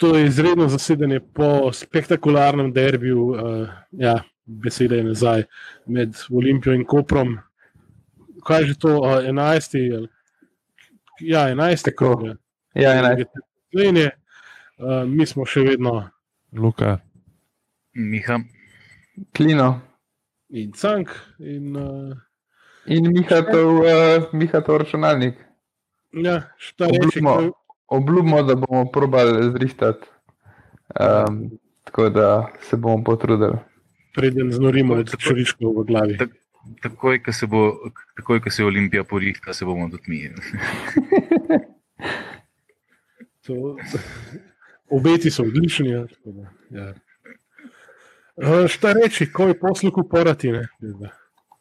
to je izredno zasedanje po spektakularnem derbiju, uh, ja, besede je nazaj, med Olimpijo in Koprom. Kaj je že to, uh, 11. Ja, 11. krog. Ja, 11. Slovenije, uh, mi smo še vedno Luka. Miha. Klino. in Cank. In, uh, In Miha to, uh, Miha to računalnik. ja, šta reči, Obljubimo, da bomo probali zrihtati. Um, tako da se bomo potrudili. preden znorimo od Tako- čoriškov v glavi. Tak- Takoj, ko se, bo, takoj, ko se Olimpija porihta, se bomo tudi mi. To, obeti so odlični. Ja, tako da, ja. Šta reči, ko je posluh uporati? Ne?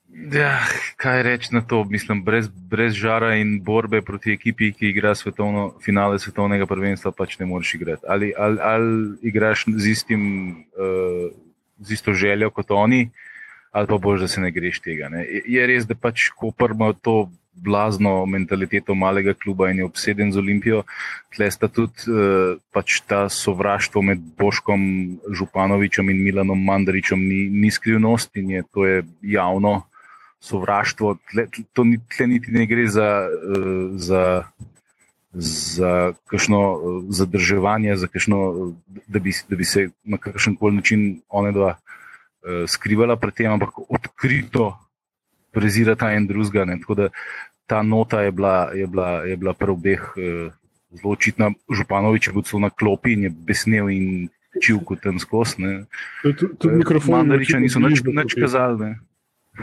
Ja, kaj reči na to? Mislim, brez, brez žara in borbe proti ekipi, ki igra svetovno, finale svetovnega prvenstva, pač ne moreš igrati. Ali, ali, ali igraš z, istim, uh, z isto željo kot oni, ali pa boš, da se ne greš tega. Ne? Je- res, da pač Koper ima to blazno mentaliteto malega kluba in je obseden z Olimpijo. Tle sta tudi uh, pač ta sovraštvo med Boškom Županovičem in Milanom Mandaričem ni, ni skrivnost in je to je javno sovraštvo. Tle, to ni, tle niti ne gre za, uh, za, za kakšno uh, zadrževanje, za kakšno, da, bi, da bi se na kakšen koli način one dva uh, skrivala pred tem, ampak odkrito prezirata en drugega. Tako da ta nota je bila, je bila, je bila prav obeh zelo očitna. Županovič je bil celo na klopi in je besnel in čil kot tam skozi. Tudi, tudi mikrofon. Mandariča niso nič, nič kazali. Ne.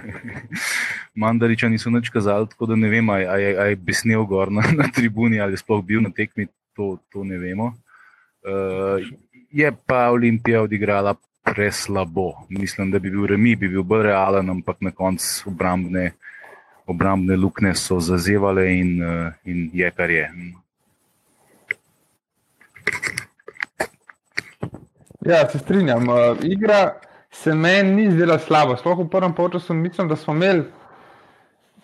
Mandariča niso nič kazali, tako da ne vem, ali je, je besnel gor na, na tribuni ali sploh bil na tekmi, to, to ne vemo. Uh, je pa Olimpija odigrala preslabo. Mislim, da bi bil remi, bi bil bolj realen, ampak na koncu obrambne, obrambne luknje so zazevale in, uh, in je kar je. Ja, se strinjam. Uh, igra se meni ni zdela slaba. Sploh v prvem polčasu mislim, da smo imeli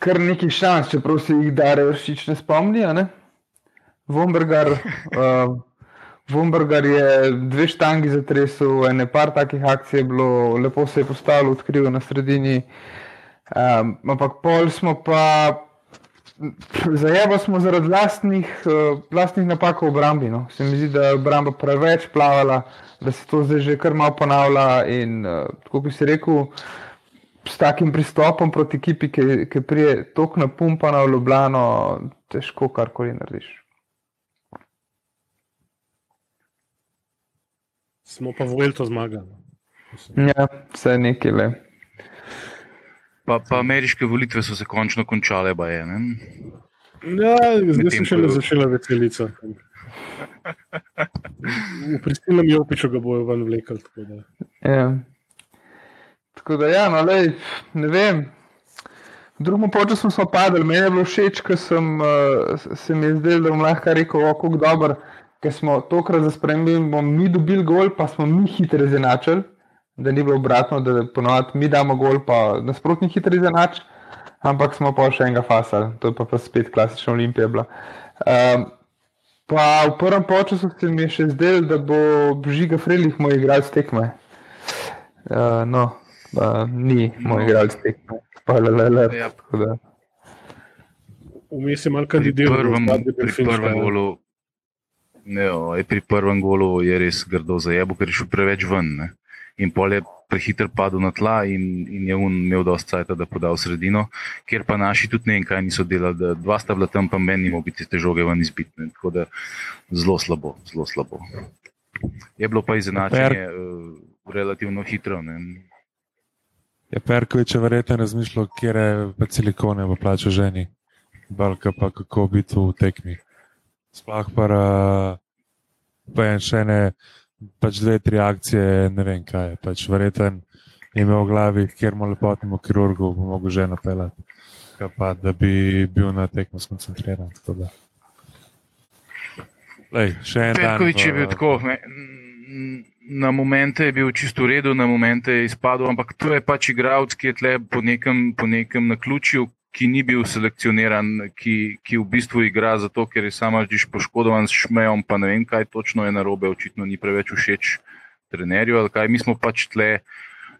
kar nekaj šans, čeprav se jih Dare vršič ne spomni. Ne? Vombergar, uh, Vombergar je dve štangi zatresel, ene par takih akcij je bilo, lepo se je postavil, odkril na sredini. Um, ampak pol smo pa Zajeba smo zaradi lastnih, uh, lastnih napak v obrambi. No. Se mi zdi, da je obramba preveč plavala, da se to zdaj že kar malo ponavlja. In uh, tako kot si rekel, s takim pristopom proti ekipi, ki, ki prije tok napumpana v Ljubljano, težko karkoli narediš. Smo pa v Elto zmagali. Mislim. Ja, vse nekaj le. Pa, pa ameriške volitve so se končno končale, baje. Ne? Ja, zdaj sem šele ko- začela veselica. V prisilnem jopiču ga bojo ven vlekli. tako da. Ja. Tako da, ja, no, lej, ne vem. V drugem času smo padli, meni je bilo všeč, ker sem, uh, se mi je zdelo, da bom lahko rekel, kako dober, ker smo tokrat za spremembo bomo mi dobili gol, pa smo mi hitro izenačili, da ni bilo obratno, da ponovadi mi damo gol, pa nasprotni hitro izenač, ampak smo pa še enega fasali, to je pa, pa spet klasična olimpija bila. Um, pa v prvem času se mi je še zdelo, da bo Žiga Frelih moj igralec tekme. Uh, no, uh, ni moj No. igralec tekme. Pa, le, le, le, Ja. Vmes je malo Pri kandidiral. prvem, za zadnje pri prvem golu. Ne, o, je pri prvem golu je res grdo zajebo, ker je šel preveč ven. Ne. In pol je prehiter padel na tla, in, in je un imel dosta cajta, da poda v sredino, kjer pa naši tudi ne vem, kaj niso delali. Da dva sta bila tam, pa meni ni mogli te žoge ven izbitne. Tako da zelo slabo, zelo slabo. Je bilo pa izenačenje uh, relativno hitro. Ne. Je Perkovič verjetno razmišljal, kje je pa silikone v plaču ženi, balka pa kako biti v tekmi. Sploh pa, uh, pa je še ne, pač dve, tri akcije, ne vem kaj je. Pač verjeten je imel v glavi, kjer mu lepotnemu kirurgu bo mogel ženo pelati, kaj pa da bi bil na tekmo skoncentriran. Lej, še en dan. Perkovič je bil tako. Ne, na momente je bil čisto v redu, na momente je izpadel, ampak to je pač igralec, ki je tle po nekem, po nekem naključju, ki ni bil selekcioniran, ki, ki v bistvu igra zato, ker je samo že poškodovan s šmejom, pa ne vem, kaj točno je narobe, očitno ni preveč všeč trenerju. Mi smo pač tle,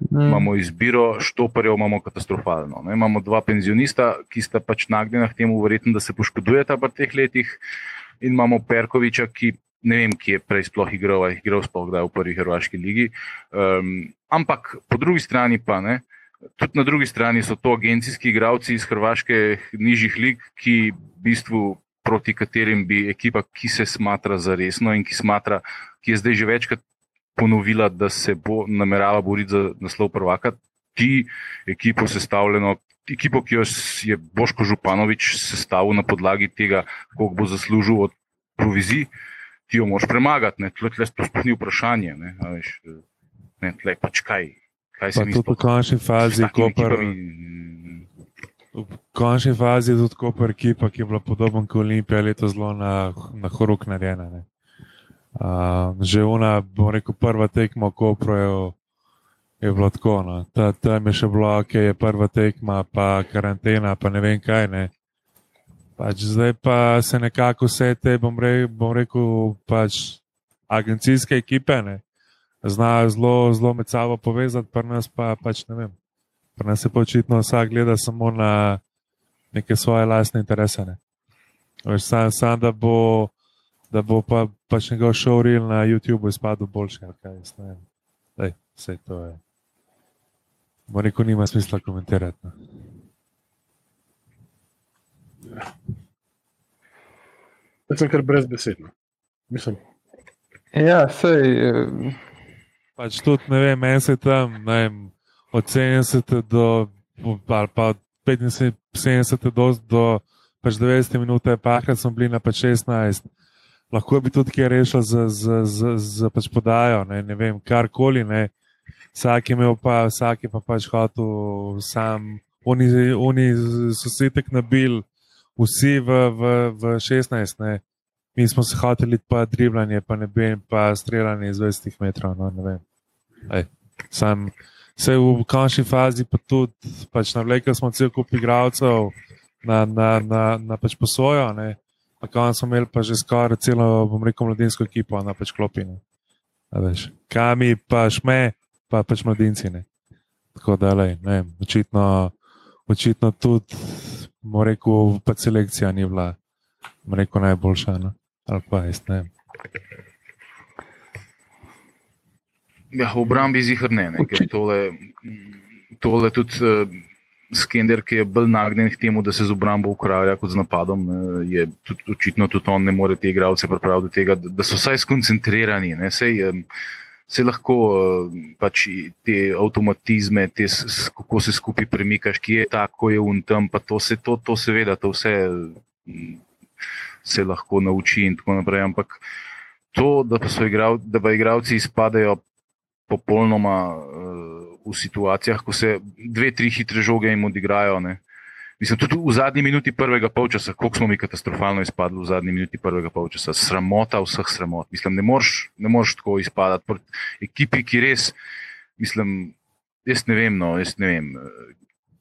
mm. imamo izbiro, štoparjev imamo katastrofalno. Ne? Imamo dva penzionista, ki sta pač nagnjena k temu, verjetno, da se poškodujeta v teh letih, in imamo Perkoviča, ki. Ne vem, ki je prej sploh igral, igral sploh v prvi Hrvaški ligi. Um, ampak po drugi strani pa ne, uh, tudi na drugi strani so to agencijski igravci iz Hrvaške nižjih lig, ki v bistvu proti katerim bi ekipa, ki se smatra za resno in ki, smatra, ki je zdaj že večkrat ponovila, da se bo namerava boriti za naslov prvaka, ti ekipo sestavljeno. Ekipo, ki jo je Boško Županovič sestavil na podlagi tega, koliko bo zaslužil od provizij, ti jo moš premagati. Tle je sploh ni vprašanje. Ne, ne, tle pač kaj, mi zdi. V končni fazi, ko pa. V končni fazi je tudi Koper ekipa, ki je bila podobna kot Olimpija, leto zelo na, na horuk narejena. Uh, že ona, bom rekel, prva tekma, ko je, je bilo tako. No. Ta, tam je še bilo, ok, je prva tekma, pa karantena, pa ne vem kaj. Ne. Pač zdaj pa se nekako vse te, bom, re, bom rekel, pač agencijske ekipe. Ne znajo zelo, zelo med sabo povezati, pa nas pa pač ne vem. Pri nas je pa očitno vsak gleda samo na neke svoje lastne interese. Ne. Veš, sam, sam, da bo, da bo pa, pač njegov showreel na YouTubu izpadel boljši, kaj jaz ne vem. Dej, vse to je. Moreko nima smisla komentirati. No. Jaz sem kar brezbesedno. Mislim. Ja, sej. Uh... Pač tudi, ne vem, meni se tam vem, od 70 do, pa, pa 75 do, do pač 90 minut, pa krat smo bili na pač 16. Lahko bi tudi kje rešil z, z, z, z pač podajo, ne, ne vem, karkoli. Ne. Vsak je imel pa, vsak je pa pač hotel sam, oni, oni so se tek nabili, vsi v, v, v 16. Ne mi smo se hoteli pa driblanje, pa ne vem, pa streljanje iz 20 metrov. No, Ej, sam, vse v končni fazi, pa tudi pač navlekli smo cel kup igralcev na, na, na, na pač posojo. Ne. Na koncu smo imeli pa že skoraj celo, bom rekel, mladinsko ekipo na pač klopine. Kami pa šme, pa pač mladinci. Ne. Tako da, lej, ne, očitno, očitno tudi, mora rekel, pa selekcija ni bila, mora rekel, najboljša. No ali pa jaz ne. Ja, v obrambi zihar ne, ne ker tole, tole tudi uh, Skender, ki je bolj nagnjen k temu, da se z obrambo ukvarja kot z napadom, ne, je tudi, očitno tudi on ne more te igralce pripraviti do tega, da, so vsaj skoncentrirani. Ne, sej, um, Se lahko uh, pač te avtomatizme, te, kako se skupaj premikaš, ki je tako, je untem, pa to se, to, to seveda, to vse se lahko nauči in tako naprej. Ampak to, da pa, igrav, da pa igravci izpadejo popolnoma uh, v situacijah, ko se dve, tri hitre žoge jim odigrajo. Ne. Mislim, tudi v zadnji minuti prvega polčasa, koliko smo mi katastrofalno izpadli v zadnji minuti prvega polčasa, sramota vseh sramot. Mislim, ne moreš, ne moreš tako izpadati proti ekipi, ki res, mislim, jaz ne vem, no, jaz ne vem. Eh,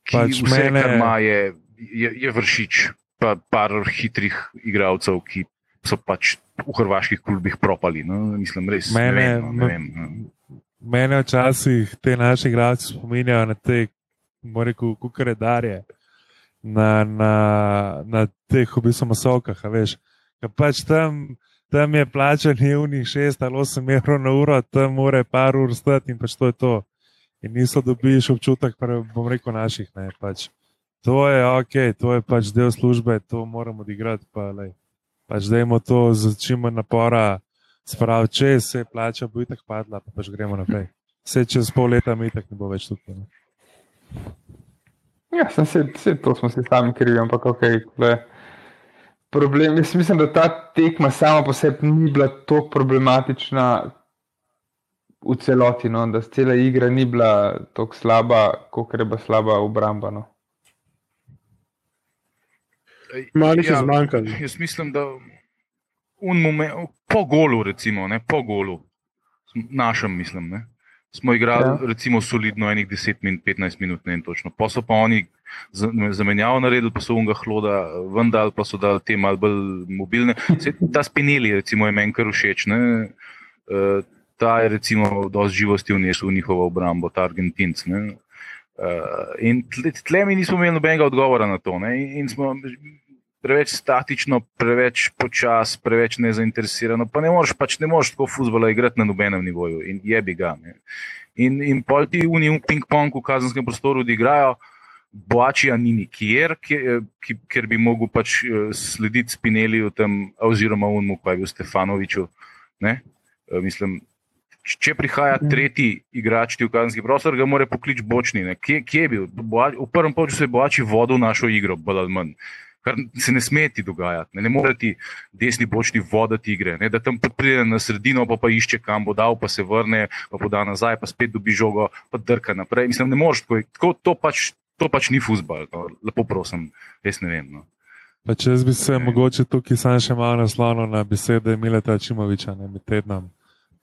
ki pač vse, mene... kar ima, je, je, je vršič pa par hitrih igralcev, ki so pač v hrvaških klubih propali. No, mislim, res. Mene, vem, no, vem, no. Mene včasih te naše igralce spominjajo na te, reči, kukaredarje. Na, na, na teh, v bistvu, masovkah, veš. Pač tam, tam je plačan, je v njih 6 ali 8 evrov na uro, tam mora par ur stati in pač to je to. In niso dobili občutek, pa bom rekel, naših. Ne, pač. To je ok, to je pač del službe, to moramo odigrati. Pa, pač dajmo to z čim manj napora, sprav, če se plača, bo itak padla, pa pač gremo naprej. Vse čez pol leta mi itak ne bo več tukaj. Ne? Ja, sem se, se, to smo si sami krivi, ampak ok. Le. Problem, jaz mislim, da ta tekma sama po sebi ni bila tako problematična v celoti, no? da cela igra ni bila tako slaba, kot je bila slaba obramba. No? Malo jih je ja, zmanjkalo. Jaz mislim, da moment, po golu, recimo, ne, po golu, našem, mislim, ne, smo igrali ja. recimo, solidno enih 10 minut, 15 minut, ne en točno. Pa so pa oni zamenjavo naredili, pa so unga hloda, vendar pa so dali te mal bolj mobilne. Se, ta spineli, recimo, je meni kar všeč. Ne? Uh, ta je recimo dosti živosti vnesel v njihovo obrambo, ta Argentinc. Ne? Uh, in tle, tle mi nismo imeli nobenega odgovora na to. Ne? In smo preveč statično, preveč počas, preveč nezainteresirano. Pa ne moreš, pač ne moreš tako fuzbola igrati na nobenem nivoju in je bi ga. Ne? In, in pol ti njim ping-pong v kazenskem prostoru odigrajo, boačija ni nikjer, ker bi mogel pač eh, slediti Spineliju tam, oziroma Unmu, pa je bil Stefanoviču. Ne? Eh, mislim, če prihaja mhm. tretji igrač v kazenski prostor, ga mora pokliči bočni. Kje, kje je bil? V prvem času je boači vodil našo igro, bolj ali manj kar se ne sme ti dogajati. Ne, ne more ti desni bočni voditi igre, ne, da tam pride na sredino, pa, pa išče kam bo dal, pa se vrne, pa poda nazaj, pa spet dobi žogo, pa drka naprej. Mislim, ne moreš tako, to, pač, to pač ni fusbal. No. Lepo prosim, res ne vem. No. Pa če bi se ne. mogoče tukaj sam še malo naslonil na besede Mileta Čimoviča, ne med tednom.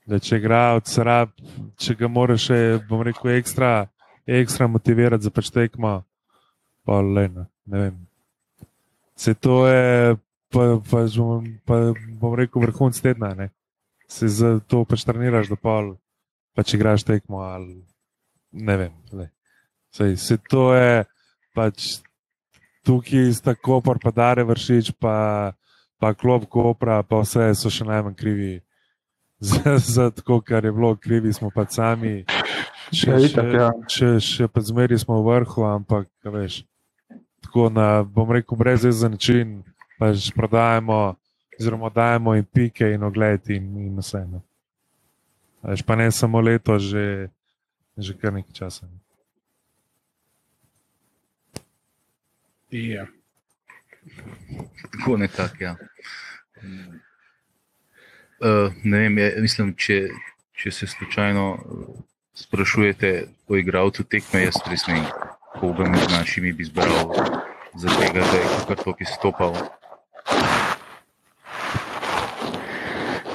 Da če igra od srab, če ga moraš še, bom rekel, ekstra, ekstra motivirati za pač tekmo, pa le ne, ne vem. Se to je, pa, pa, pa bom rekel, vrhunc tedna. Ne? Se za to pač treniraš, da pa če igraš tekmo ali ne vem. Sej, se to je pač tukaj sta kopor, pa dare vršič, pa, pa klop kopra, pa vse so še najmanj krivi. Za, za to, kar je bilo, krivi smo pa sami. Še, še, ja. še, še pa zmeri smo v vrhu, ampak veš tako na, bom rekel, brezezen način, pač prodajemo, oziroma dajemo in pike in ogled in, in vse. Ne. Veš, pa ne samo leto, že, že kar nekaj časa. Ne. Ja. Tako nekako, ja. Uh, ne vem, je, mislim, če, če se slučajno sprašujete o igralcu tekme, jaz res ne vem, koga med našimi bi izbral za tega, da je kar tok izstopal.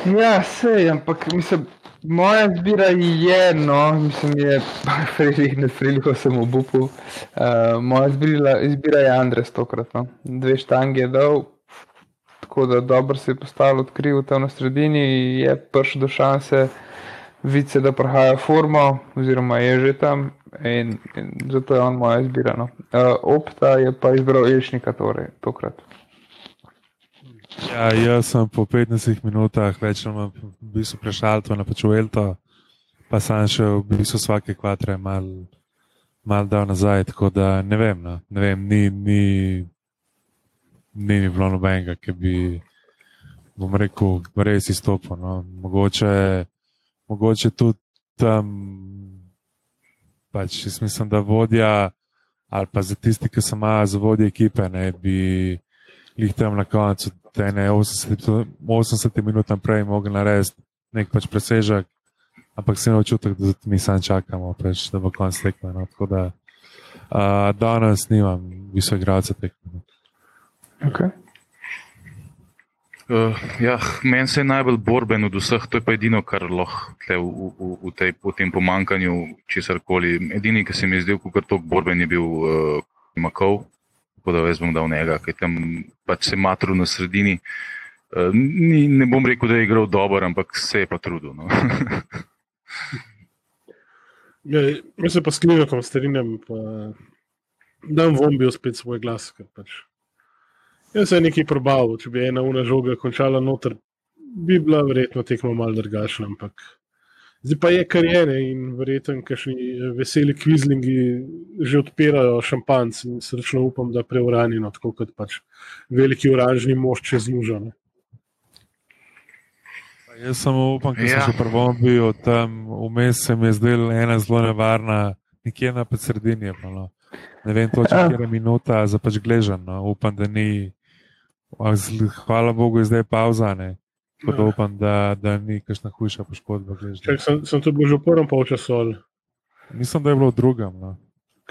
Ja, sej, ampak mislim, moja izbira je, no, mislim, je, frili, ne friliho sem v bupu. Uh, moja izbira, izbira je Andres tokrat, no. Dve štangi je dal, tako da dobro se je postavil, odkril tam na sredini, je prišel do šanse, vidi se, da prahaja formo, oziroma je že tam in, in zato je on moja izbira. No. Uh, opta je pa izbral Elšnika, torej tokrat. Ja, jaz sem po 15 minutah več ali manj v bistvu prešal to na pačuelto, pa sem še v bistvu vsake kvatre mal, mal dal nazaj, tako da ne vem, no. ne vem, ni, ni, ni, ni bilo nobenega, ki bi, bom rekel, res izstopil. No. Mogoče, mogoče tudi tam pač jaz mislim, da vodja ali pa za tisti, ki so malo za vodje ekipe, ne bi jih tam na koncu, te ne 80, 80 minut prej mogli narediti nek pač presežek, ampak se ne občutek, da mi sam čakamo, preč, da bo konc tekme. No. Tako da uh, danes nimam visokega gradca tekme. No. Okay. Uh, ja, Meni se je najbolj borben od vseh, to je pa edino, kar lahko v, v, v, tej, v tem pomankanju česar koli. Edini, ki se mi je zdel, kot tok borben, je bil uh, Makov, tako da jaz bom dal njega, ki tam pač se matru na sredini. Uh, ni, ne bom rekel, da je igral dobro, ampak se je pa trudil. No. ja, jaz se pa s knjigom strinjam, da bom bil spet svoj glas. Pač. Jaz sem nekaj probal, če bi ena ura žoga končala noter, bi bila verjetno tekmo malo drugačna. Ampak zdaj pa je kar je ne in verjetno, ker še veseli kvizlingi že odpirajo šampanc in srčno upam, da preuranjeno, tako kot pač veliki oranžni mož čez lužo. Jaz samo upam, da ja. sem že prvo bil tam, vmes se mi je zdela ena zelo nevarna, nekje na sredini. No. Ne vem, točno, ja. kje je minuta, za pač gležen. No. Upam, da ni Hvala Bogu, je zdaj pauza. Tako da ja. upam, da, da ni kakšna hujša poškodba. Čak, sem, sem tu bil že v prvem polčasu. Mislim, da je bilo v drugem. No.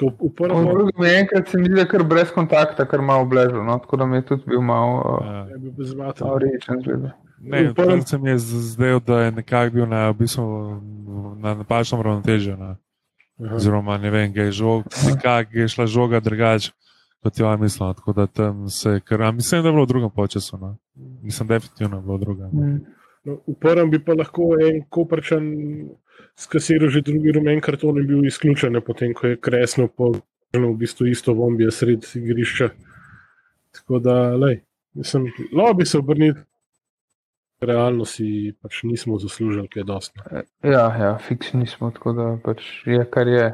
V prvem drugem je enkrat se mi zdi, da je kar brez kontakta, kar malo obležal. No? Tako da mi je tudi bil malo ja. uh, rečen. Ne, prvem se mi je zdel, da je nekako bil na, v bistvu, na napačnem ravnotežju. No. Aha. Oziroma, ne vem, je, žog, nekak, je šla žoga drugače, kot je ona mislila. Tako da tam se, ker, a mislim, da je bilo v drugem počasu. No. Mislim, definitivno je bilo v drugem. Mm. No, v prvem bi pa lahko en koprčan skasiral že drugi rumen karton in bil izključen, potem ko je kresno po v bistvu isto bombije sred igrišča. Tako da, lej, mislim, lahko bi se obrnil. Realno si pač nismo zaslužili, kaj dosti. Ja, ja, fiksni smo, tako da pač je, kar je.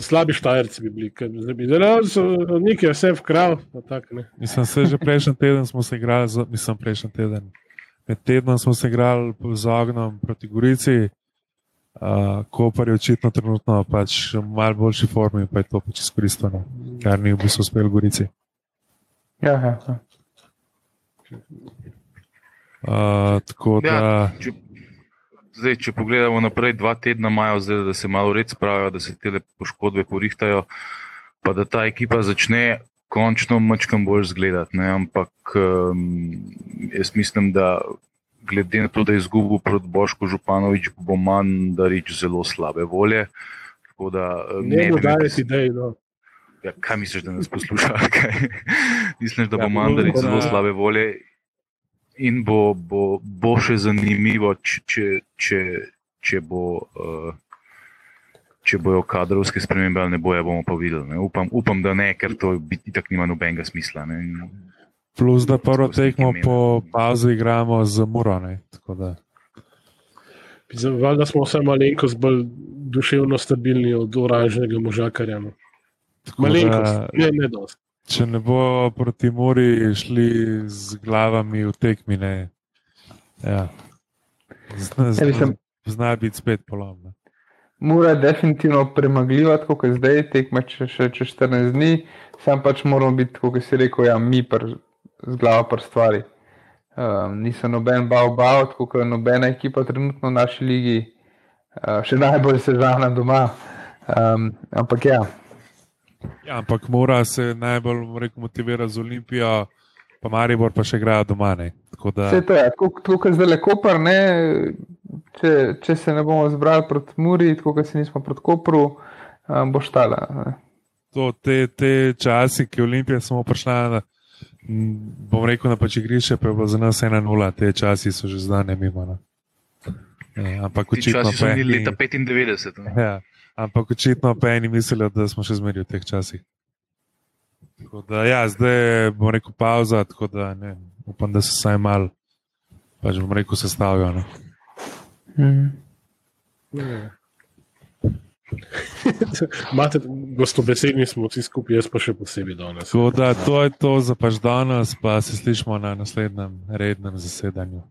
Slabi štajerci bi bili, ker bi delali, nekaj vse vkrav. pa tako, ne. Mislim, se že prejšnji teden smo se igrali, z, mislim, prejšnji teden. Med tednom smo se igrali z ognom proti Gorici, uh, Koper je očitno trenutno pač v malo boljši formi, pa je to pač izkoristeno, kar ni v bistvu uspel Gorici. Ja, ja, ja. Uh, tako da, Ja, če, zdaj, če pogledamo naprej, dva tedna imajo, zdaj, da se malo red spravijo, da se te poškodbe porihtajajo, pa da ta ekipa začne končno mačkam bolj zgledati. Ne? Ampak um, jaz mislim, da glede na to, da je izgubil proti Bošku Županovič, bo manj da reč zelo slabe volje. Tako Da, eh, Ne bo me dajati idej. No. Ja, kaj misliš, da nas posluša? Kaj? Misliš, da bo Ja, Mandarič zelo slabe volje in bo, bo, bo še zanimivo, če, če, če, bo, uh, če bojo kadrovske spremembe ali ne bojo, bomo pa videli. Ne? Upam, upam, da ne, ker to biti tako nima nobenega smisla. Ne? In plus da prvo tekmo po pauzi igramo z Murone. Tako da, Valjda smo vse malenkost bolj duševno stabilni od oranžnega možakarja. No. Malenkost, da, ne, ne dosti. Če ne bo proti Muri šli z glavami v tekmine, ja. zna, Ja, zna, mislim- zna biti spet polomno. Mura je definitivno premagljiva, tako kot je zdaj, tekme če, še čez 14 dni, sam pač moramo biti, kot si rekel, ja, mi pr, z glavo pr stvari. Um, nisem noben bav bav, tako kot nobena ekipa trenutno v naši ligi, uh, še najbolj sežana doma. Um, ampak ja, Ja, ampak mora se najbolj rekel, motivira z Olimpijo, pa Maribor pa še igrajo doma. Ne. Tako da, vse to je, tako, kot zdaj le Koper, ne, če, če se ne bomo zbrali proti Muri, tako kot se nismo proti Kopru, um, bo štala. Ne. to, te, te časi, ki je Olimpija samo prišla, na, bom rekel, na pač igrišče, pa je bilo za nas 1-0, te časi so že zdane mimo. No. Ja, ampak očitno časi so pa bili leta 95. Ne? Ja, ampak očitno pa eni mislijo, da smo še zmeraj v teh časih. Tako Da, ja, zdaj bom rekel pauza, tako da ne, upam, da se vsaj mal, pač bom rekel, sestavijo. No. Mm. Ja. Imate gostobesedni smo vsi skupaj, jaz pa še posebej danes. Tako da to je to za pač danes, pa se slišimo na naslednjem rednem zasedanju.